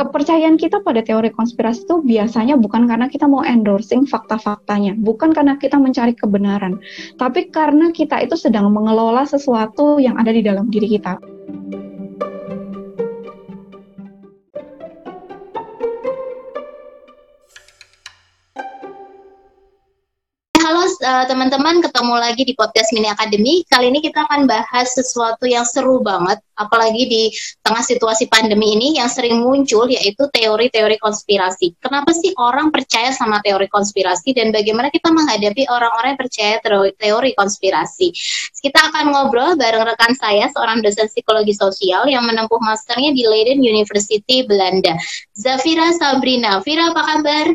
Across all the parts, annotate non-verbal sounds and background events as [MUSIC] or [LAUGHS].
kepercayaan kita pada teori konspirasi itu biasanya bukan karena kita mau endorsing fakta-faktanya, bukan karena kita mencari kebenaran, tapi karena kita itu sedang mengelola sesuatu yang ada di dalam diri kita. uh, teman-teman ketemu lagi di podcast Mini Academy. Kali ini kita akan bahas sesuatu yang seru banget, apalagi di tengah situasi pandemi ini yang sering muncul yaitu teori-teori konspirasi. Kenapa sih orang percaya sama teori konspirasi dan bagaimana kita menghadapi orang-orang yang percaya teori, teori konspirasi? Kita akan ngobrol bareng rekan saya, seorang dosen psikologi sosial yang menempuh masternya di Leiden University Belanda, Zafira Sabrina. Vira, apa kabar?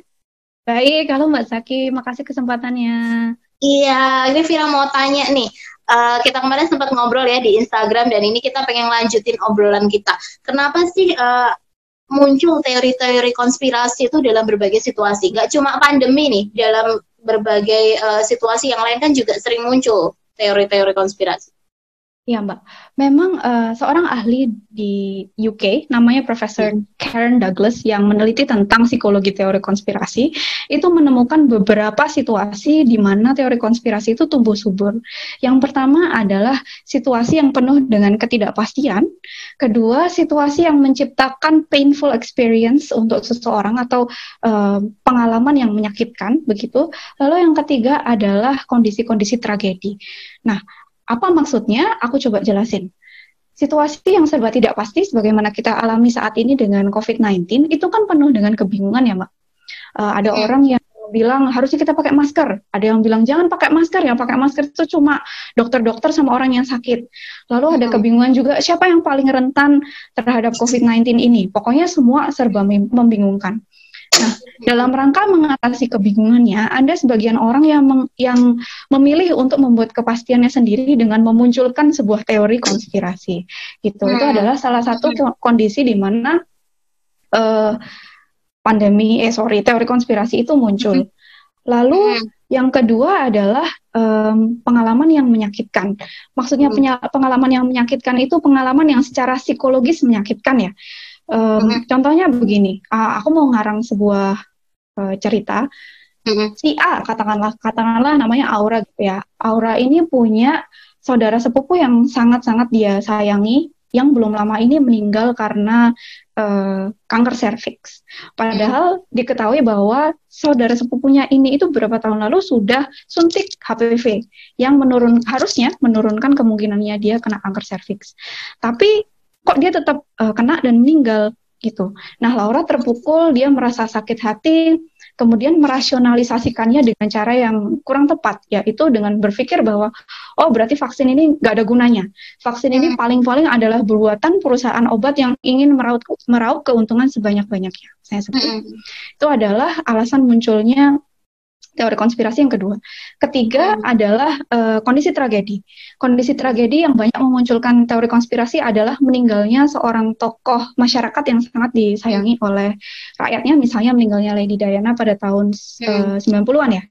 Baik, halo Mbak Saki, makasih kesempatannya. Iya, ini Vira mau tanya nih. Uh, kita kemarin sempat ngobrol ya di Instagram dan ini kita pengen lanjutin obrolan kita. Kenapa sih uh, muncul teori-teori konspirasi itu dalam berbagai situasi? Gak cuma pandemi nih, dalam berbagai uh, situasi yang lain kan juga sering muncul teori-teori konspirasi. Ya Mbak, memang uh, seorang ahli di UK namanya Profesor hmm. Karen Douglas yang meneliti tentang psikologi teori konspirasi itu menemukan beberapa situasi di mana teori konspirasi itu tumbuh subur. Yang pertama adalah situasi yang penuh dengan ketidakpastian, kedua situasi yang menciptakan painful experience untuk seseorang atau uh, pengalaman yang menyakitkan begitu. Lalu yang ketiga adalah kondisi-kondisi tragedi. Nah, apa maksudnya? Aku coba jelasin. Situasi yang serba tidak pasti, sebagaimana kita alami saat ini dengan COVID-19, itu kan penuh dengan kebingungan ya, Mbak. Uh, ada okay. orang yang bilang harusnya kita pakai masker, ada yang bilang jangan pakai masker, yang pakai masker itu cuma dokter-dokter sama orang yang sakit. Lalu ada kebingungan juga siapa yang paling rentan terhadap COVID-19 ini. Pokoknya semua serba membingungkan. Nah, dalam rangka mengatasi kebingungannya, ada sebagian orang yang meng, yang memilih untuk membuat kepastiannya sendiri dengan memunculkan sebuah teori konspirasi. Gitu. Hmm. Itu adalah salah satu kondisi di mana uh, pandemi, eh sorry, teori konspirasi itu muncul. Hmm. Lalu hmm. yang kedua adalah um, pengalaman yang menyakitkan. Maksudnya hmm. pengalaman yang menyakitkan itu pengalaman yang secara psikologis menyakitkan ya. Um, mm-hmm. Contohnya begini, uh, aku mau ngarang sebuah uh, cerita. Mm-hmm. Si A katakanlah, katakanlah namanya Aura gitu ya. Aura ini punya saudara sepupu yang sangat-sangat dia sayangi, yang belum lama ini meninggal karena uh, kanker serviks. Padahal mm-hmm. diketahui bahwa saudara sepupunya ini itu beberapa tahun lalu sudah suntik HPV yang menurun harusnya menurunkan kemungkinannya dia kena kanker serviks. Tapi kok dia tetap uh, kena dan meninggal gitu. Nah, Laura terpukul, dia merasa sakit hati, kemudian merasionalisasikannya dengan cara yang kurang tepat, yaitu dengan berpikir bahwa, oh berarti vaksin ini nggak ada gunanya. Vaksin ini hmm. paling-paling adalah buatan perusahaan obat yang ingin meraup, meraup keuntungan sebanyak-banyaknya. Saya sebut. Hmm. Itu adalah alasan munculnya teori konspirasi yang kedua. Ketiga hmm. adalah uh, kondisi tragedi. Kondisi tragedi yang banyak memunculkan teori konspirasi adalah meninggalnya seorang tokoh masyarakat yang sangat disayangi oleh rakyatnya, misalnya meninggalnya Lady Diana pada tahun hmm. uh, 90-an ya.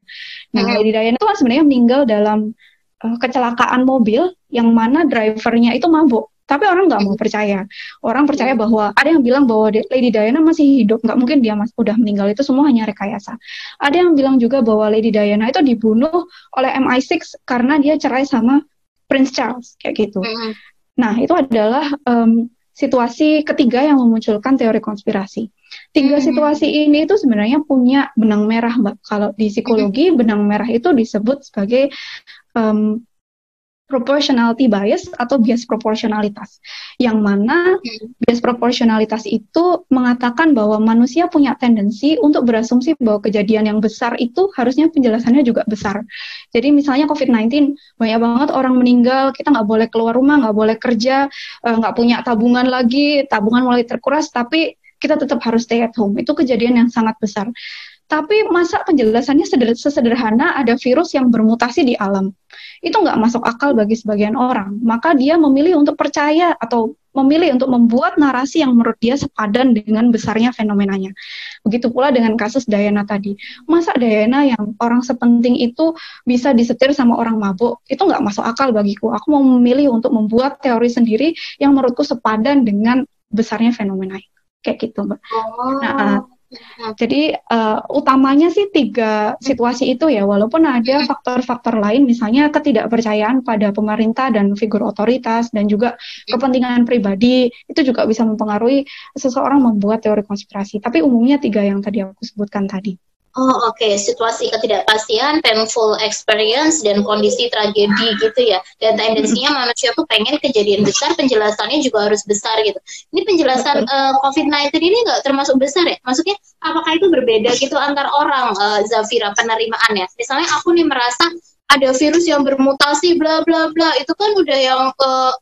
Nah, hmm. Lady Diana itu kan sebenarnya meninggal dalam uh, kecelakaan mobil yang mana drivernya itu mabuk tapi orang nggak mau percaya. Orang percaya bahwa ada yang bilang bahwa Lady Diana masih hidup, nggak mungkin dia mas udah meninggal itu semua hanya rekayasa. Ada yang bilang juga bahwa Lady Diana itu dibunuh oleh MI6 karena dia cerai sama Prince Charles kayak gitu. Nah itu adalah um, situasi ketiga yang memunculkan teori konspirasi. Tiga situasi ini itu sebenarnya punya benang merah, mbak. Kalau di psikologi benang merah itu disebut sebagai um, proportionality bias atau bias proporsionalitas. Yang mana hmm. bias proporsionalitas itu mengatakan bahwa manusia punya tendensi untuk berasumsi bahwa kejadian yang besar itu harusnya penjelasannya juga besar. Jadi misalnya COVID-19, banyak banget orang meninggal, kita nggak boleh keluar rumah, nggak boleh kerja, eh, nggak punya tabungan lagi, tabungan mulai terkuras, tapi kita tetap harus stay at home. Itu kejadian yang sangat besar. Tapi masa penjelasannya sesederhana ada virus yang bermutasi di alam. Itu nggak masuk akal bagi sebagian orang. Maka dia memilih untuk percaya atau memilih untuk membuat narasi yang menurut dia sepadan dengan besarnya fenomenanya. Begitu pula dengan kasus Diana tadi. Masa Diana yang orang sepenting itu bisa disetir sama orang mabuk, itu nggak masuk akal bagiku. Aku mau memilih untuk membuat teori sendiri yang menurutku sepadan dengan besarnya fenomena itu. kayak gitu mbak. Oh. Nah, jadi uh, utamanya sih tiga situasi itu ya, walaupun ada faktor-faktor lain, misalnya ketidakpercayaan pada pemerintah dan figur otoritas dan juga kepentingan pribadi itu juga bisa mempengaruhi seseorang membuat teori konspirasi. Tapi umumnya tiga yang tadi aku sebutkan tadi. Oh oke, okay. situasi ketidakpastian, painful experience, dan kondisi tragedi gitu ya. Dan tendensinya manusia tuh pengen kejadian besar, penjelasannya juga harus besar gitu. Ini penjelasan uh, eh, COVID-19 ini nggak termasuk besar ya? Maksudnya apakah itu berbeda gitu antar orang, uh, Zafira, penerimaannya? Misalnya aku nih merasa ada virus yang bermutasi, bla bla bla, itu kan udah yang uh,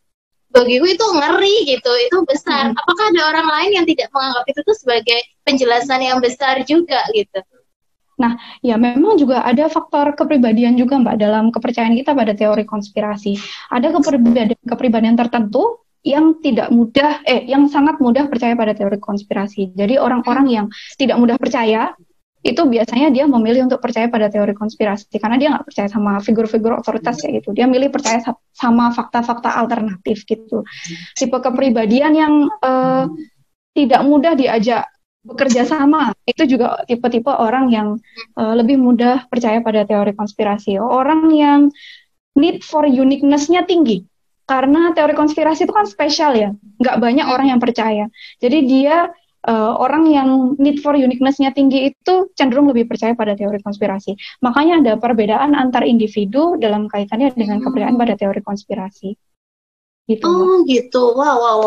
bagi gue itu ngeri gitu, itu besar. Hmm. Apakah ada orang lain yang tidak menganggap itu tuh sebagai penjelasan yang besar juga gitu? Nah, ya memang juga ada faktor kepribadian juga Mbak dalam kepercayaan kita pada teori konspirasi. Ada kepribadian kepribadian tertentu yang tidak mudah eh yang sangat mudah percaya pada teori konspirasi. Jadi orang-orang yang tidak mudah percaya itu biasanya dia memilih untuk percaya pada teori konspirasi karena dia nggak percaya sama figur-figur otoritas ya gitu. Dia milih percaya sama fakta-fakta alternatif gitu. Tipe kepribadian yang uh, tidak mudah diajak bekerja sama. Itu juga tipe-tipe orang yang uh, lebih mudah percaya pada teori konspirasi. Orang yang need for uniqueness-nya tinggi. Karena teori konspirasi itu kan spesial ya. Nggak banyak orang yang percaya. Jadi dia uh, orang yang need for uniqueness-nya tinggi itu cenderung lebih percaya pada teori konspirasi. Makanya ada perbedaan antar individu dalam kaitannya dengan kepercayaan pada teori konspirasi. Gitu. Oh gitu, wow, wow,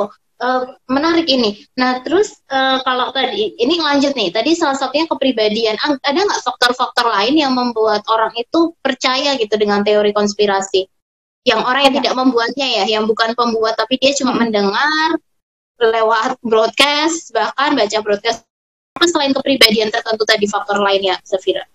Uh, menarik ini. Nah, terus uh, kalau tadi ini lanjut nih. Tadi salah satunya kepribadian. Ada nggak faktor-faktor lain yang membuat orang itu percaya gitu dengan teori konspirasi? Yang orang yang tidak membuatnya ya, yang bukan pembuat tapi dia cuma hmm. mendengar lewat broadcast, bahkan baca broadcast. Apa selain kepribadian tertentu tadi faktor lainnya, Safira?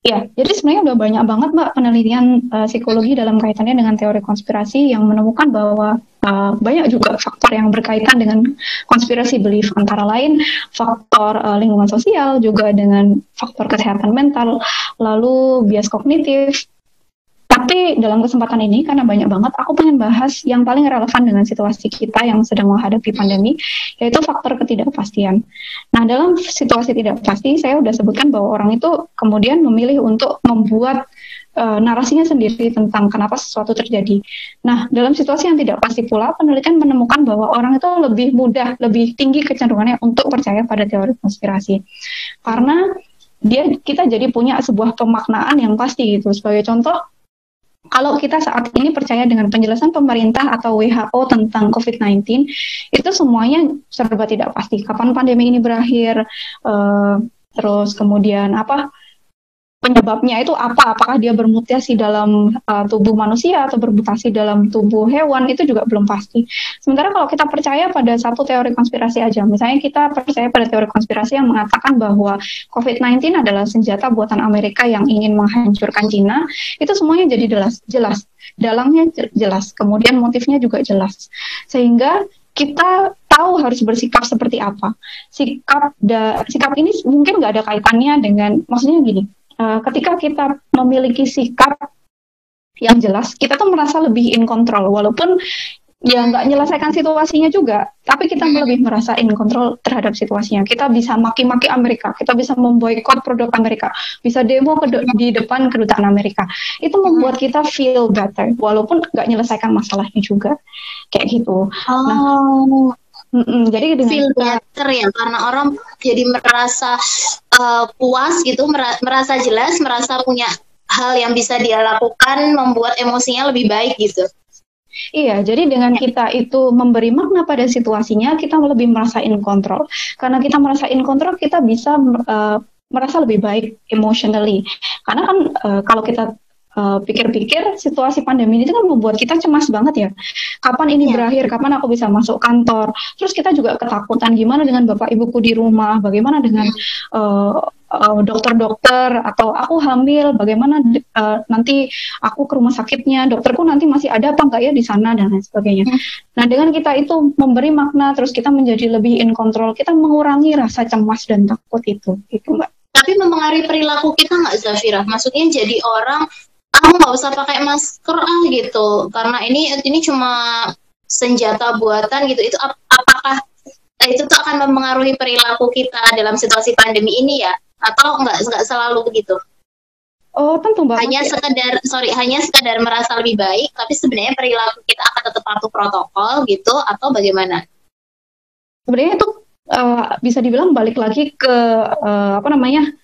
Ya, jadi sebenarnya udah banyak banget mbak penelitian uh, psikologi dalam kaitannya dengan teori konspirasi yang menemukan bahwa uh, banyak juga faktor yang berkaitan dengan konspirasi belief. Antara lain faktor uh, lingkungan sosial juga dengan faktor kesehatan mental, lalu bias kognitif, tapi dalam kesempatan ini karena banyak banget aku pengen bahas yang paling relevan dengan situasi kita yang sedang menghadapi pandemi yaitu faktor ketidakpastian. Nah, dalam situasi tidak pasti saya sudah sebutkan bahwa orang itu kemudian memilih untuk membuat uh, narasinya sendiri tentang kenapa sesuatu terjadi. Nah, dalam situasi yang tidak pasti pula, penelitian menemukan bahwa orang itu lebih mudah, lebih tinggi kecenderungannya untuk percaya pada teori konspirasi. Karena dia kita jadi punya sebuah pemaknaan yang pasti gitu. Sebagai contoh, kalau kita saat ini percaya dengan penjelasan pemerintah atau WHO tentang COVID-19, itu semuanya serba tidak pasti. Kapan pandemi ini berakhir, uh, terus kemudian apa penyebabnya itu apa? Apakah dia bermutasi dalam uh, tubuh manusia atau bermutasi dalam tubuh hewan itu juga belum pasti. Sementara kalau kita percaya pada satu teori konspirasi aja, misalnya kita percaya pada teori konspirasi yang mengatakan bahwa COVID-19 adalah senjata buatan Amerika yang ingin menghancurkan Cina, itu semuanya jadi jelas, jelas. Dalangnya jelas, kemudian motifnya juga jelas. Sehingga kita tahu harus bersikap seperti apa. Sikap da, sikap ini mungkin nggak ada kaitannya dengan, maksudnya gini, uh, ketika kita memiliki sikap yang jelas, kita tuh merasa lebih in control, walaupun ya nggak menyelesaikan situasinya juga, tapi kita hmm. lebih merasa in control terhadap situasinya. Kita bisa maki-maki Amerika, kita bisa memboikot produk Amerika, bisa demo ke di depan kedutaan Amerika. Itu hmm. membuat kita feel better, walaupun nggak menyelesaikan masalahnya juga, kayak gitu. Nah, oh. Nah, Mm -mm, jadi dengan feel better ya karena orang jadi merasa uh, puas gitu, merasa jelas, merasa punya hal yang bisa dia lakukan, membuat emosinya lebih baik gitu. Iya, jadi dengan kita itu memberi makna pada situasinya, kita lebih merasa in control. Karena kita merasa in control, kita bisa uh, merasa lebih baik emotionally. Karena kan uh, kalau kita pikir-pikir uh, situasi pandemi ini kan membuat kita cemas banget ya. Kapan ini ya. berakhir? Kapan aku bisa masuk kantor? Terus kita juga ketakutan gimana dengan bapak ibuku di rumah? Bagaimana dengan uh, uh, dokter-dokter atau aku hamil? Bagaimana uh, nanti aku ke rumah sakitnya? Dokterku nanti masih ada apa enggak ya di sana dan lain sebagainya. Hmm. Nah dengan kita itu memberi makna, terus kita menjadi lebih in control, kita mengurangi rasa cemas dan takut itu, itu mbak tapi mempengaruhi perilaku kita nggak Zafira? Maksudnya jadi orang aku nggak usah pakai masker ah gitu karena ini ini cuma senjata buatan gitu itu ap apakah itu tuh akan mempengaruhi perilaku kita dalam situasi pandemi ini ya atau enggak enggak selalu begitu Oh, tentu banget. Hanya ya. sekedar sorry, hanya sekedar merasa lebih baik, tapi sebenarnya perilaku kita akan tetap patuh protokol gitu atau bagaimana? Sebenarnya itu uh, bisa dibilang balik lagi ke uh, apa namanya?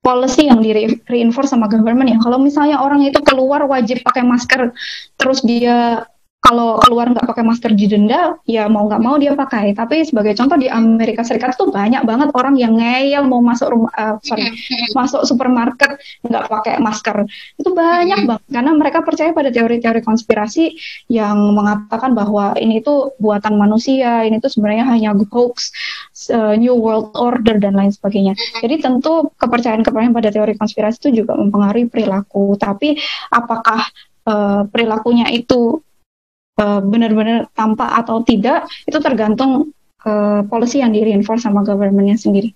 Policy yang di reinforce sama government ya. Kalau misalnya orang itu keluar wajib pakai masker, terus dia kalau keluar nggak pakai masker didenda, ya mau nggak mau dia pakai. Tapi sebagai contoh di Amerika Serikat tuh banyak banget orang yang ngeyel mau masuk rumah, uh, sorry, masuk supermarket nggak pakai masker. Itu banyak banget karena mereka percaya pada teori-teori konspirasi yang mengatakan bahwa ini tuh buatan manusia, ini tuh sebenarnya hanya hoax, uh, new world order dan lain sebagainya. Jadi tentu kepercayaan-kepercayaan pada teori konspirasi itu juga mempengaruhi perilaku. Tapi apakah uh, perilakunya itu uh, benar-benar tampak atau tidak itu tergantung uh, policy yang di reinforce sama governmentnya sendiri.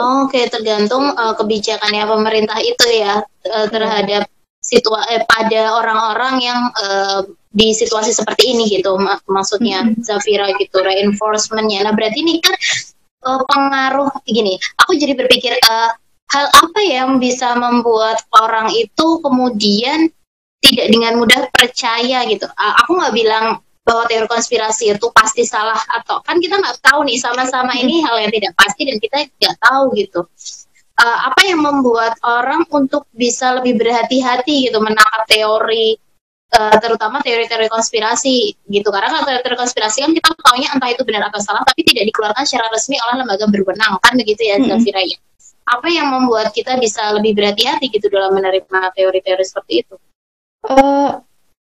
Oh, Oke, okay. tergantung uh, kebijakannya pemerintah itu ya uh, terhadap situasi eh, pada orang-orang yang uh, di situasi seperti ini gitu mak maksudnya mm-hmm. Zafira gitu reinforcementnya. Nah berarti ini kan uh, pengaruh gini. Aku jadi berpikir uh, hal apa yang bisa membuat orang itu kemudian tidak dengan mudah percaya gitu. Uh, aku nggak bilang bahwa teori konspirasi itu pasti salah atau kan kita nggak tahu nih sama-sama ini hal yang tidak pasti dan kita nggak tahu gitu. Uh, apa yang membuat orang untuk bisa lebih berhati-hati gitu menangkap teori uh, terutama teori-teori konspirasi gitu karena kalau teori-teori konspirasi kan kita tahunya entah itu benar atau salah tapi tidak dikeluarkan secara resmi oleh lembaga berwenang kan begitu ya hmm. ya. Apa yang membuat kita bisa lebih berhati-hati gitu dalam menerima teori-teori seperti itu? Uh,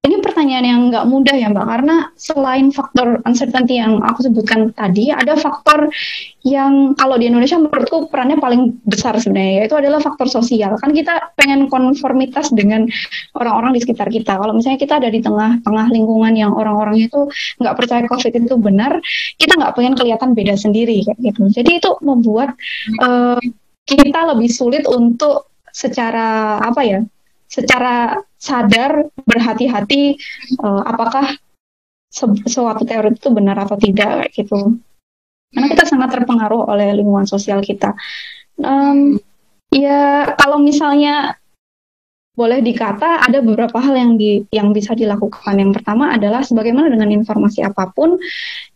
ini pertanyaan yang nggak mudah ya Mbak, karena selain faktor uncertainty yang aku sebutkan tadi, ada faktor yang kalau di Indonesia menurutku perannya paling besar sebenarnya, yaitu adalah faktor sosial. Kan kita pengen konformitas dengan orang-orang di sekitar kita. Kalau misalnya kita ada di tengah-tengah lingkungan yang orang-orang itu nggak percaya COVID itu benar, kita nggak pengen kelihatan beda sendiri kayak gitu. Jadi itu membuat uh, kita lebih sulit untuk secara apa ya secara sadar berhati-hati uh, apakah suatu teori itu benar atau tidak kayak gitu karena kita sangat terpengaruh oleh lingkungan sosial kita um, ya kalau misalnya boleh dikata ada beberapa hal yang di yang bisa dilakukan. Yang pertama adalah sebagaimana dengan informasi apa pun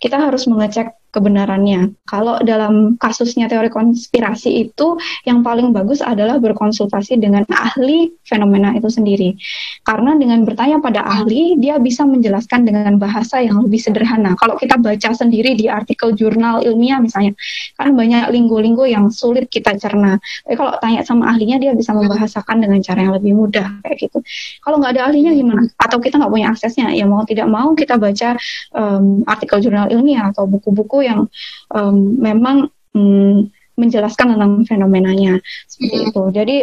kita harus mengecek kebenarannya. Kalau dalam kasusnya teori konspirasi itu yang paling bagus adalah berkonsultasi dengan ahli fenomena itu sendiri. Karena dengan bertanya pada ahli, dia bisa menjelaskan dengan bahasa yang lebih sederhana. Kalau kita baca sendiri di artikel jurnal ilmiah misalnya, kan banyak linggo-linggo yang sulit kita cerna. Tapi kalau tanya sama ahlinya, dia bisa membahasakan dengan cara yang lebih mudah kayak gitu. Kalau nggak ada ahlinya gimana? Atau kita nggak punya aksesnya, ya mau tidak mau kita baca um, artikel jurnal ilmiah atau buku-buku yang um, memang um, menjelaskan tentang fenomenanya seperti hmm. itu. Jadi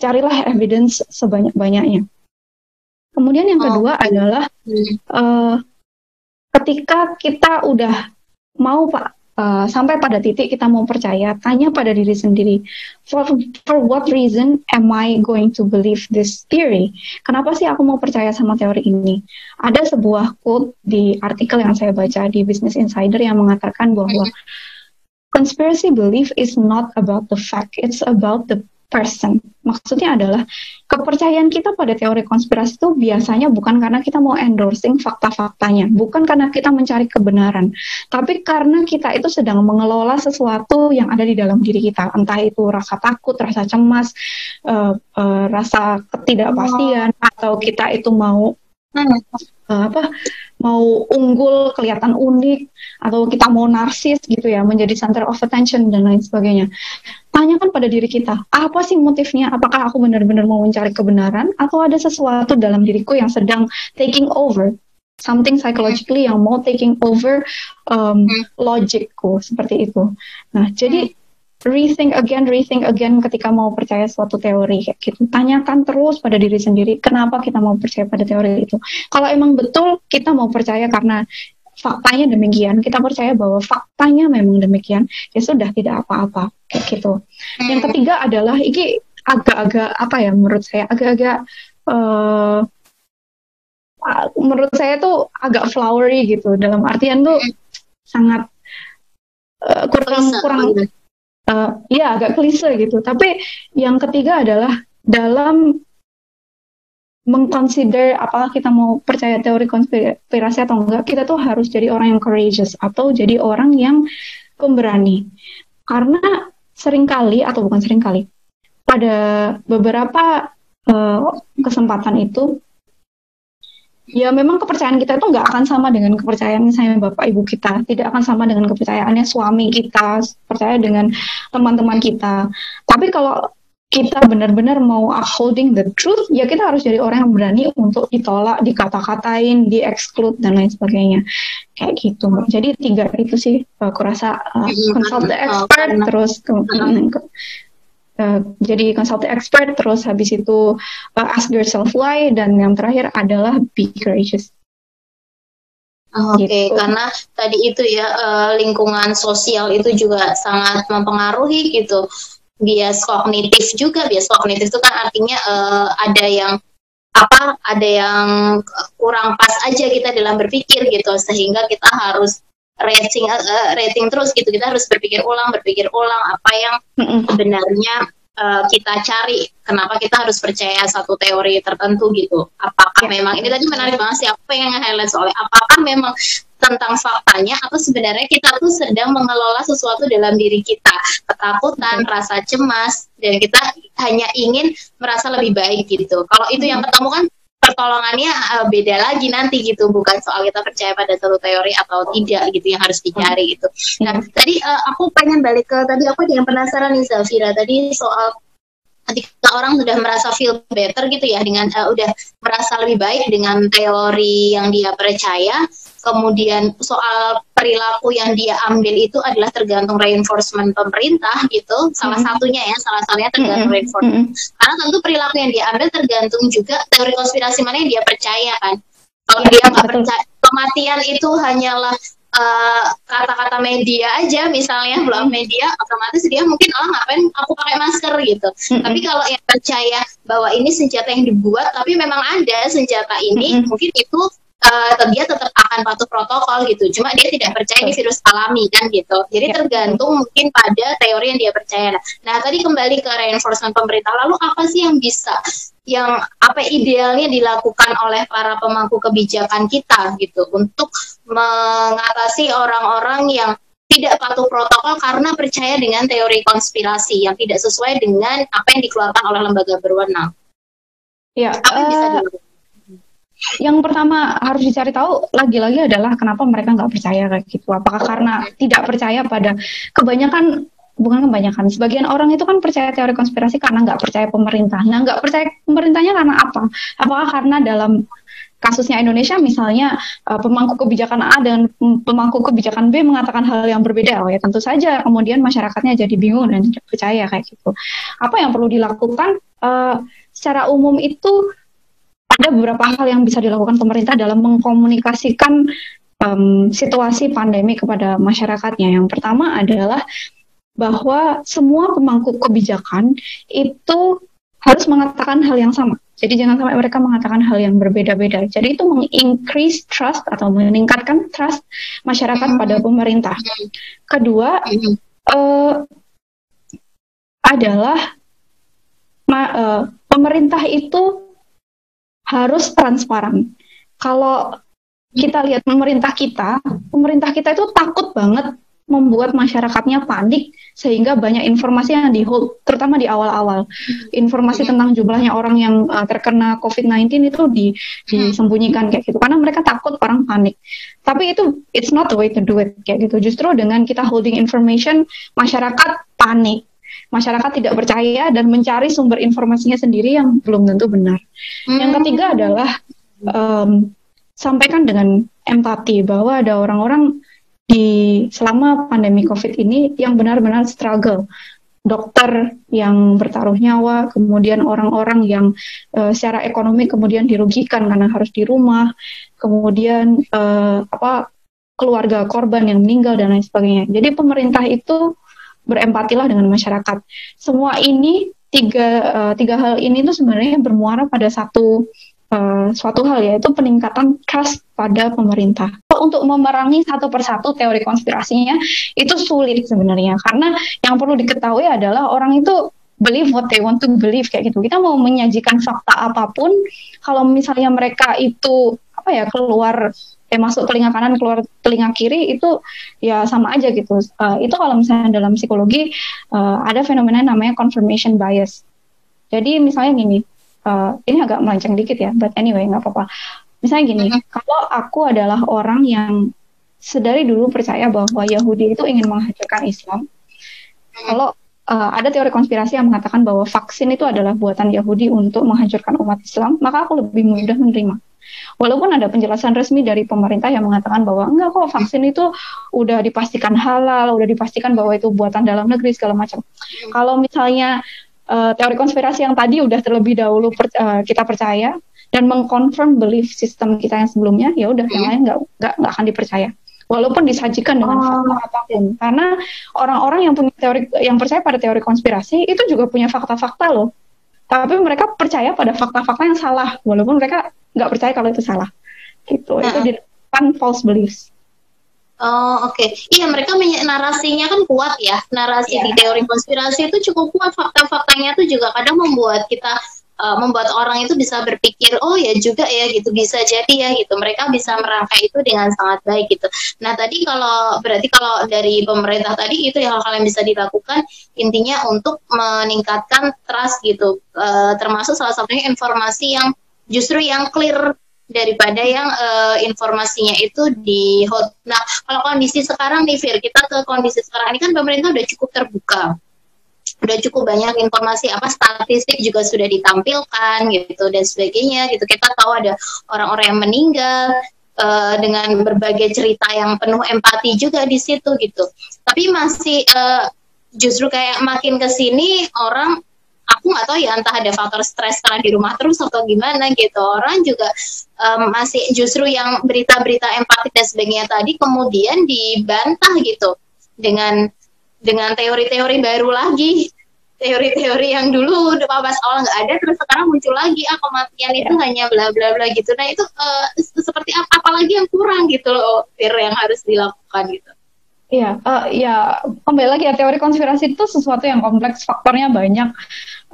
carilah evidence sebanyak-banyaknya. Kemudian yang kedua oh. adalah uh, ketika kita udah mau pak uh, sampai pada titik kita mau percaya, tanya pada diri sendiri, for for what reason am I going to believe this theory? Kenapa sih aku mau percaya sama teori ini? Ada sebuah quote di artikel yang saya baca di Business Insider yang mengatakan bahwa conspiracy belief is not about the fact, it's about the person. Maksudnya adalah kepercayaan kita pada teori konspirasi itu biasanya bukan karena kita mau endorsing fakta-faktanya, bukan karena kita mencari kebenaran, tapi karena kita itu sedang mengelola sesuatu yang ada di dalam diri kita, entah itu rasa takut, rasa cemas, uh, uh, rasa ketidakpastian, oh. atau kita itu mau uh, apa mau unggul, kelihatan unik, atau kita mau narsis gitu ya, menjadi center of attention dan lain sebagainya. Tanyakan pada diri kita, apa sih motifnya? Apakah aku benar-benar mau mencari kebenaran, atau ada sesuatu dalam diriku yang sedang taking over, something psychologically yang mau taking over um, hmm. logikku seperti itu. Nah, jadi hmm rethink again, rethink again ketika mau percaya suatu teori. Kayak gitu. Tanyakan terus pada diri sendiri kenapa kita mau percaya pada teori itu. Kalau emang betul kita mau percaya karena faktanya demikian, kita percaya bahwa faktanya memang demikian, ya sudah tidak apa-apa. Kayak gitu. Yang ketiga adalah ini agak-agak apa ya menurut saya agak-agak uh, menurut saya tuh agak flowery gitu. Dalam artian tuh sangat uh, kurang kurang uh, ya agak klise gitu. Tapi yang ketiga adalah dalam mengconsider apakah kita mau percaya teori konspirasi atau enggak, kita tuh harus jadi orang yang courageous atau jadi orang yang pemberani. Karena sering kali atau bukan sering kali, pada beberapa uh, kesempatan itu ya memang kepercayaan kita itu nggak akan sama dengan kepercayaan misalnya bapak ibu kita tidak akan sama dengan kepercayaannya suami kita percaya dengan teman-teman kita tapi kalau kita benar-benar mau upholding the truth, ya kita harus jadi orang yang berani untuk ditolak, dikata-katain, di-exclude, dan lain sebagainya. Kayak gitu. Jadi tiga itu sih, aku rasa uh, consult the expert, terus ke, [LAUGHS] ke, uh, jadi consult the expert, terus habis itu uh, ask yourself why, dan yang terakhir adalah be courageous. Oke, okay, gitu. karena tadi itu ya uh, lingkungan sosial itu juga sangat mempengaruhi gitu bias kognitif juga bias kognitif itu kan artinya uh, ada yang apa ada yang kurang pas aja kita dalam berpikir gitu sehingga kita harus rating uh, rating terus gitu. Kita harus berpikir ulang berpikir ulang apa yang sebenarnya uh, kita cari. Kenapa kita harus percaya satu teori tertentu gitu. Apakah ya. memang ini tadi menarik banget sih aku pengen nge-highlight soalnya apakah memang tentang faktanya atau sebenarnya kita tuh sedang mengelola sesuatu dalam diri kita? Ketakutan rasa cemas dan kita hanya ingin merasa lebih baik gitu. Kalau itu yang ketemu kan pertolongannya uh, beda lagi nanti gitu. Bukan soal kita percaya pada satu teori atau tidak gitu yang harus dicari gitu. Nah tadi uh, aku pengen balik ke tadi aku yang penasaran nih Zafira. Tadi soal ketika orang sudah merasa feel better gitu ya dengan uh, udah merasa lebih baik dengan teori yang dia percaya kemudian soal perilaku yang dia ambil itu adalah tergantung reinforcement pemerintah gitu salah mm -hmm. satunya ya salah satunya tergantung mm -hmm. reinforcement mm -hmm. karena tentu perilaku yang dia ambil tergantung juga teori konspirasi mana yang dia percaya kan kalau dia nggak percaya kematian itu hanyalah Eh, kata-kata uh, media aja misalnya blog media otomatis dia mungkin oh ngapain aku pakai masker gitu mm-hmm. tapi kalau yang percaya bahwa ini senjata yang dibuat tapi memang ada senjata ini mm-hmm. mungkin itu uh, dia tetap akan patuh protokol gitu cuma dia tidak percaya ini virus alami kan gitu jadi ya. tergantung mungkin pada teori yang dia percaya nah tadi kembali ke reinforcement pemerintah lalu apa sih yang bisa yang apa idealnya dilakukan oleh para pemangku kebijakan kita gitu untuk mengatasi orang-orang yang tidak patuh protokol karena percaya dengan teori konspirasi yang tidak sesuai dengan apa yang dikeluarkan oleh lembaga berwenang. Ya, apa yang uh, bisa dilakukan? Yang pertama harus dicari tahu lagi-lagi adalah kenapa mereka nggak percaya kayak gitu. Apakah karena tidak percaya pada kebanyakan bukan kebanyakan sebagian orang itu kan percaya teori konspirasi karena nggak percaya pemerintah. Nah nggak percaya pemerintahnya karena apa? Apakah karena dalam kasusnya Indonesia misalnya uh, pemangku kebijakan A dan pemangku kebijakan B mengatakan hal yang berbeda? Oh ya tentu saja. Kemudian masyarakatnya jadi bingung dan tidak percaya kayak gitu. Apa yang perlu dilakukan? Uh, secara umum itu ada beberapa hal yang bisa dilakukan pemerintah dalam mengkomunikasikan um, situasi pandemi kepada masyarakatnya yang pertama adalah bahwa semua pemangku kebijakan itu harus mengatakan hal yang sama. Jadi jangan sampai mereka mengatakan hal yang berbeda-beda. Jadi itu mengincrease trust atau meningkatkan trust masyarakat pada pemerintah. Kedua uh, adalah ma, uh, pemerintah itu harus transparan. Kalau kita lihat pemerintah kita, pemerintah kita itu takut banget membuat masyarakatnya panik sehingga banyak informasi yang di hold terutama di awal-awal. Informasi tentang jumlahnya orang yang uh, terkena COVID-19 itu di, disembunyikan kayak gitu. Karena mereka takut orang panik. Tapi itu it's not the way to do it kayak gitu. Justru dengan kita holding information masyarakat panik masyarakat tidak percaya dan mencari sumber informasinya sendiri yang belum tentu benar hmm. yang ketiga adalah um, sampaikan dengan empati bahwa ada orang-orang di selama pandemi COVID ini yang benar-benar struggle. Dokter yang bertaruh nyawa, kemudian orang-orang yang uh, secara ekonomi kemudian dirugikan karena harus di rumah, kemudian uh, apa keluarga korban yang meninggal dan lain sebagainya. Jadi pemerintah itu berempatilah dengan masyarakat. Semua ini tiga uh, tiga hal ini tuh sebenarnya bermuara pada satu uh, suatu hal yaitu peningkatan trust pada pemerintah. untuk memerangi satu persatu teori konspirasinya itu sulit sebenarnya karena yang perlu diketahui adalah orang itu believe what they want to believe kayak gitu. Kita mau menyajikan fakta apa pun, kalau misalnya mereka itu apa ya keluar eh masuk telinga kanan keluar telinga kiri itu ya sama aja gitu. Uh, itu kalau misalnya dalam psikologi uh, ada fenomena namanya confirmation bias. Jadi misalnya gini, uh, ini agak melenceng dikit ya, but anyway nggak apa-apa. Misalnya gini, mm -hmm. kalau aku adalah orang yang sedari dulu percaya bahwa Yahudi itu ingin menghancurkan Islam, kalau uh, ada teori konspirasi yang mengatakan bahwa vaksin itu adalah buatan Yahudi untuk menghancurkan umat Islam, maka aku lebih mudah menerima. Walaupun ada penjelasan resmi dari pemerintah yang mengatakan bahwa enggak kok vaksin itu udah dipastikan halal, udah dipastikan bahwa itu buatan dalam negeri segala macam. Kalau misalnya uh, teori konspirasi yang tadi udah terlebih dahulu per, uh, kita percaya dan mengkonfirm belief sistem kita yang sebelumnya, ya udah yang lain nggak nggak akan dipercaya walaupun disajikan dengan oh. fakta apa pun. Karena orang-orang yang punya teori yang percaya pada teori konspirasi itu juga punya fakta-fakta loh. Tapi mereka percaya pada fakta-fakta yang salah, walaupun mereka nggak percaya kalau itu salah. Gitu. Uh -uh. itu di depan false beliefs. Oh oke, okay. iya mereka narasinya kan kuat ya, narasi yeah. di teori konspirasi itu cukup kuat, fakta-faktanya itu juga kadang membuat kita uh, membuat orang itu bisa berpikir oh ya juga ya gitu. Bisa jadi ya gitu. Mereka bisa merangkai itu dengan sangat baik gitu. Nah tadi kalau berarti kalau dari pemerintah tadi itu yang bisa dilakukan intinya untuk meningkatkan trust gitu. Uh, termasuk salah satunya informasi yang justru yang clear daripada yang uh, informasinya itu di hot. Nah, kalau kondisi sekarang nih Fir, kita ke kondisi sekarang ini kan pemerintah udah cukup terbuka. Udah cukup banyak informasi apa statistik juga sudah ditampilkan gitu dan sebagainya gitu. Kita tahu ada orang-orang yang meninggal uh, dengan berbagai cerita yang penuh empati juga di situ gitu. Tapi masih uh, justru kayak makin ke sini orang aku nggak tahu ya entah ada faktor stres karena di rumah terus atau gimana gitu. Orang juga um, masih justru yang berita-berita empatik dan sebagainya tadi kemudian dibantah gitu dengan dengan teori-teori baru lagi. Teori-teori yang dulu udah pas awal nggak ada terus sekarang muncul lagi ah kematian itu ya. hanya bla bla bla gitu. Nah itu uh, seperti apa apalagi yang kurang gitu loh Fir yang harus dilakukan gitu. Iya, uh, ya kembali lagi ya teori konspirasi itu sesuatu yang kompleks, faktornya banyak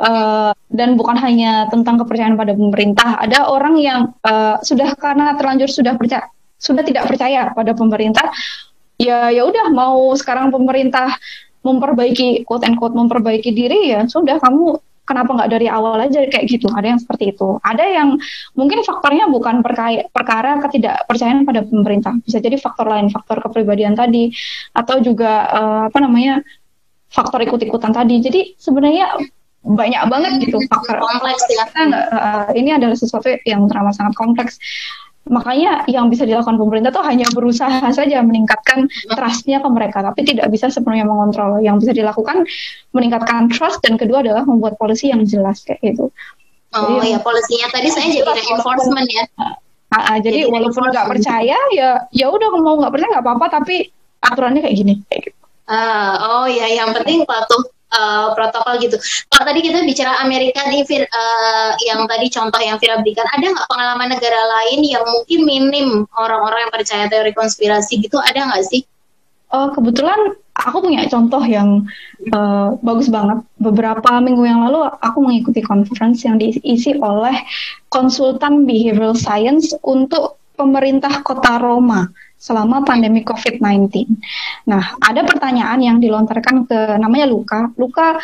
uh, dan bukan hanya tentang kepercayaan pada pemerintah. Ada orang yang uh, sudah karena terlanjur sudah percaya, sudah tidak percaya pada pemerintah, ya ya udah mau sekarang pemerintah memperbaiki quote and quote memperbaiki diri ya sudah kamu kenapa nggak dari awal aja kayak gitu. Ada yang seperti itu. Ada yang mungkin faktornya bukan perkaya, perkara ketidakpercayaan pada pemerintah. Bisa jadi faktor lain faktor kepribadian tadi atau juga uh, apa namanya faktor ikut-ikutan tadi. Jadi sebenarnya banyak banget gitu faktor kompleks ya. uh, ini adalah sesuatu yang teramat sangat kompleks Makanya yang bisa dilakukan pemerintah tuh hanya berusaha saja meningkatkan trustnya ke mereka, tapi tidak bisa sepenuhnya mengontrol. Yang bisa dilakukan meningkatkan trust dan kedua adalah membuat polisi yang jelas kayak gitu. Oh jadi, ya polisinya tadi saya jadi enforcement ya. Uh, uh, jadi, jadi walaupun nggak percaya ya ya udah mau nggak percaya nggak apa-apa tapi aturannya kayak gini kayak gitu. Uh, oh ya yang penting patuh uh, protokol gitu. Kalau tadi kita bicara Amerika nih, uh, yang tadi contoh yang Fira berikan, ada nggak pengalaman negara lain yang mungkin minim orang-orang yang percaya teori konspirasi gitu, ada nggak sih? Uh, kebetulan aku punya contoh yang uh, bagus banget. Beberapa minggu yang lalu aku mengikuti conference yang diisi oleh konsultan behavioral science untuk pemerintah kota Roma selama pandemi COVID-19. Nah, ada pertanyaan yang dilontarkan ke namanya Luka. Luka,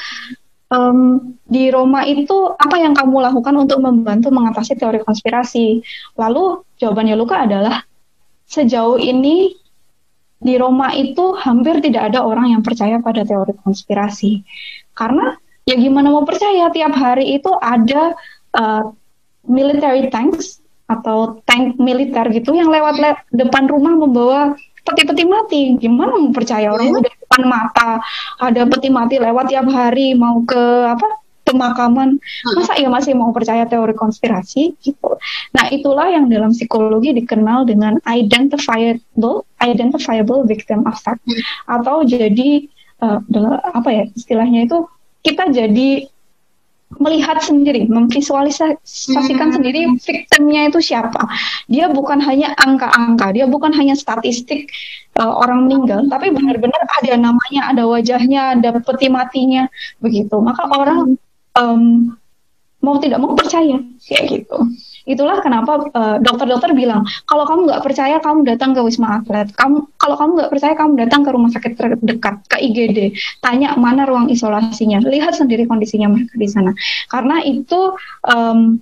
um, di Roma itu apa yang kamu lakukan untuk membantu mengatasi teori konspirasi? Lalu jawabannya Luka adalah sejauh ini di Roma itu hampir tidak ada orang yang percaya pada teori konspirasi. Karena ya gimana mau percaya tiap hari itu ada uh, military tanks atau tank militer gitu yang lewat le depan rumah membawa peti-peti mati. Gimana mau percaya orang udah depan mata ada peti mati lewat tiap hari mau ke apa pemakaman. Masa ya masih mau percaya teori konspirasi gitu. Nah, itulah yang dalam psikologi dikenal dengan identifiable identifiable victim effect atau jadi uh, apa ya istilahnya itu kita jadi melihat sendiri, memvisualisasikan hmm. sendiri victimnya itu siapa. Dia bukan hanya angka-angka, dia bukan hanya statistik uh, orang meninggal, tapi benar-benar ada namanya, ada wajahnya, ada peti matinya, begitu. Maka orang um, mau tidak mau percaya kayak gitu. Itulah kenapa dokter dokter-dokter bilang kalau kamu nggak percaya kamu datang ke wisma atlet. Kamu kalau kamu nggak percaya kamu datang ke rumah sakit terdekat ke IGD. Tanya mana ruang isolasinya. Lihat sendiri kondisinya mereka di sana. Karena itu um,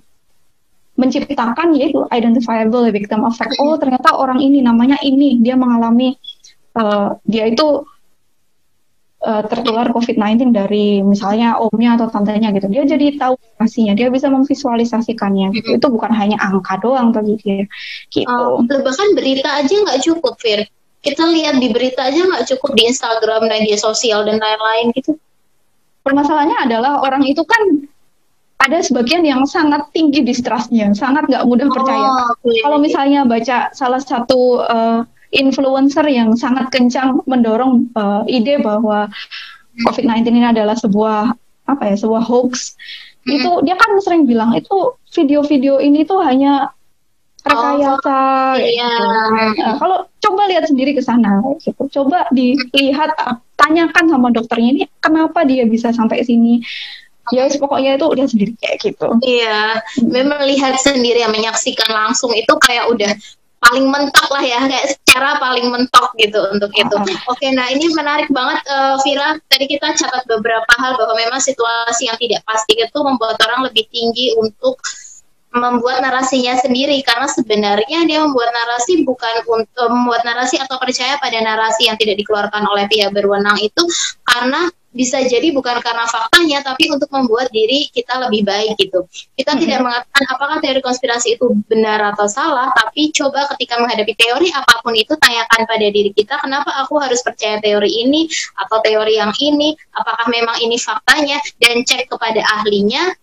menciptakan yaitu identifiable victim effect. Oh ternyata orang ini namanya ini dia mengalami uh, dia itu uh, tertular COVID-19 dari misalnya omnya atau tantenya gitu. Dia jadi tahu pastinya, dia bisa memvisualisasikannya gitu. Itu bukan hanya angka doang bagi dia. Gitu. Uh, bahkan berita aja nggak cukup, Fir. Kita lihat di berita aja nggak cukup di Instagram, media sosial dan lain-lain gitu. Permasalahannya adalah orang itu kan ada sebagian yang sangat tinggi distrustnya, sangat nggak mudah percaya. Oh, okay. Kalau misalnya baca salah satu uh, influencer yang sangat kencang mendorong uh, ide bahwa COVID-19 ini adalah sebuah apa ya sebuah hoax hmm. itu dia kan sering bilang itu video-video ini tuh hanya rekayasa oh, iya. gitu. Nah, kalau coba lihat sendiri ke sana gitu. Coba dilihat tanyakan sama dokternya ini kenapa dia bisa sampai sini. Ya pokoknya itu lihat sendiri kayak gitu. Iya, memang lihat sendiri yang menyaksikan langsung itu kayak udah paling mentok lah ya kayak secara paling mentok gitu untuk itu. Oke, nah ini menarik banget uh, Vira. Tadi kita catat beberapa hal bahwa memang situasi yang tidak pasti itu membuat orang lebih tinggi untuk membuat narasinya sendiri karena sebenarnya dia membuat narasi bukan untuk membuat narasi atau percaya pada narasi yang tidak dikeluarkan oleh pihak berwenang itu karena bisa jadi bukan karena faktanya tapi untuk membuat diri kita lebih baik gitu. Kita mm-hmm. tidak mengatakan apakah teori konspirasi itu benar atau salah, tapi coba ketika menghadapi teori apa pun itu tanyakan pada diri kita kenapa aku harus percaya teori ini atau teori yang ini, apakah memang ini faktanya dan cek kepada ahlinya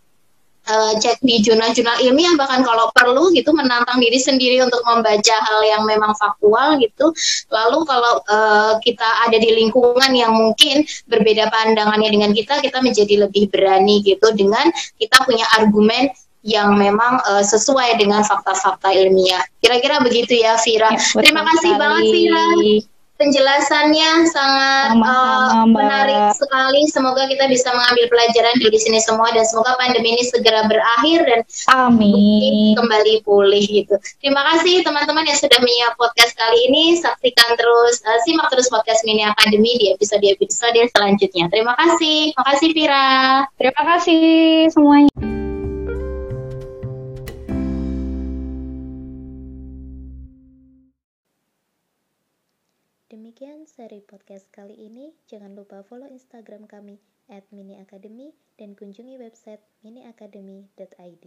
uh, cek di jurnal-jurnal ilmiah bahkan kalau perlu gitu menantang diri sendiri untuk membaca hal yang memang faktual gitu. Lalu kalau uh, kita ada di lingkungan yang mungkin berbeda pandangannya dengan kita, kita menjadi lebih berani gitu dengan kita punya argumen yang memang uh, sesuai dengan fakta-fakta ilmiah. Kira-kira begitu ya, Vira. Ya, Terima kasih sekali. banget, Vira penjelasannya sangat uh, menarik sekali. Semoga kita bisa mengambil pelajaran dari sini semua dan semoga pandemi ini segera berakhir dan Amin. kembali pulih gitu. Terima kasih teman-teman yang sudah menyimak podcast kali ini. Saksikan terus, uh, simak terus podcast Mini Academy di episode-episode selanjutnya. Terima kasih. Terima kasih Vira. Terima kasih semuanya. Demikian seri podcast kali ini. Jangan lupa follow Instagram kami miniacademy dan kunjungi website miniacademy.id.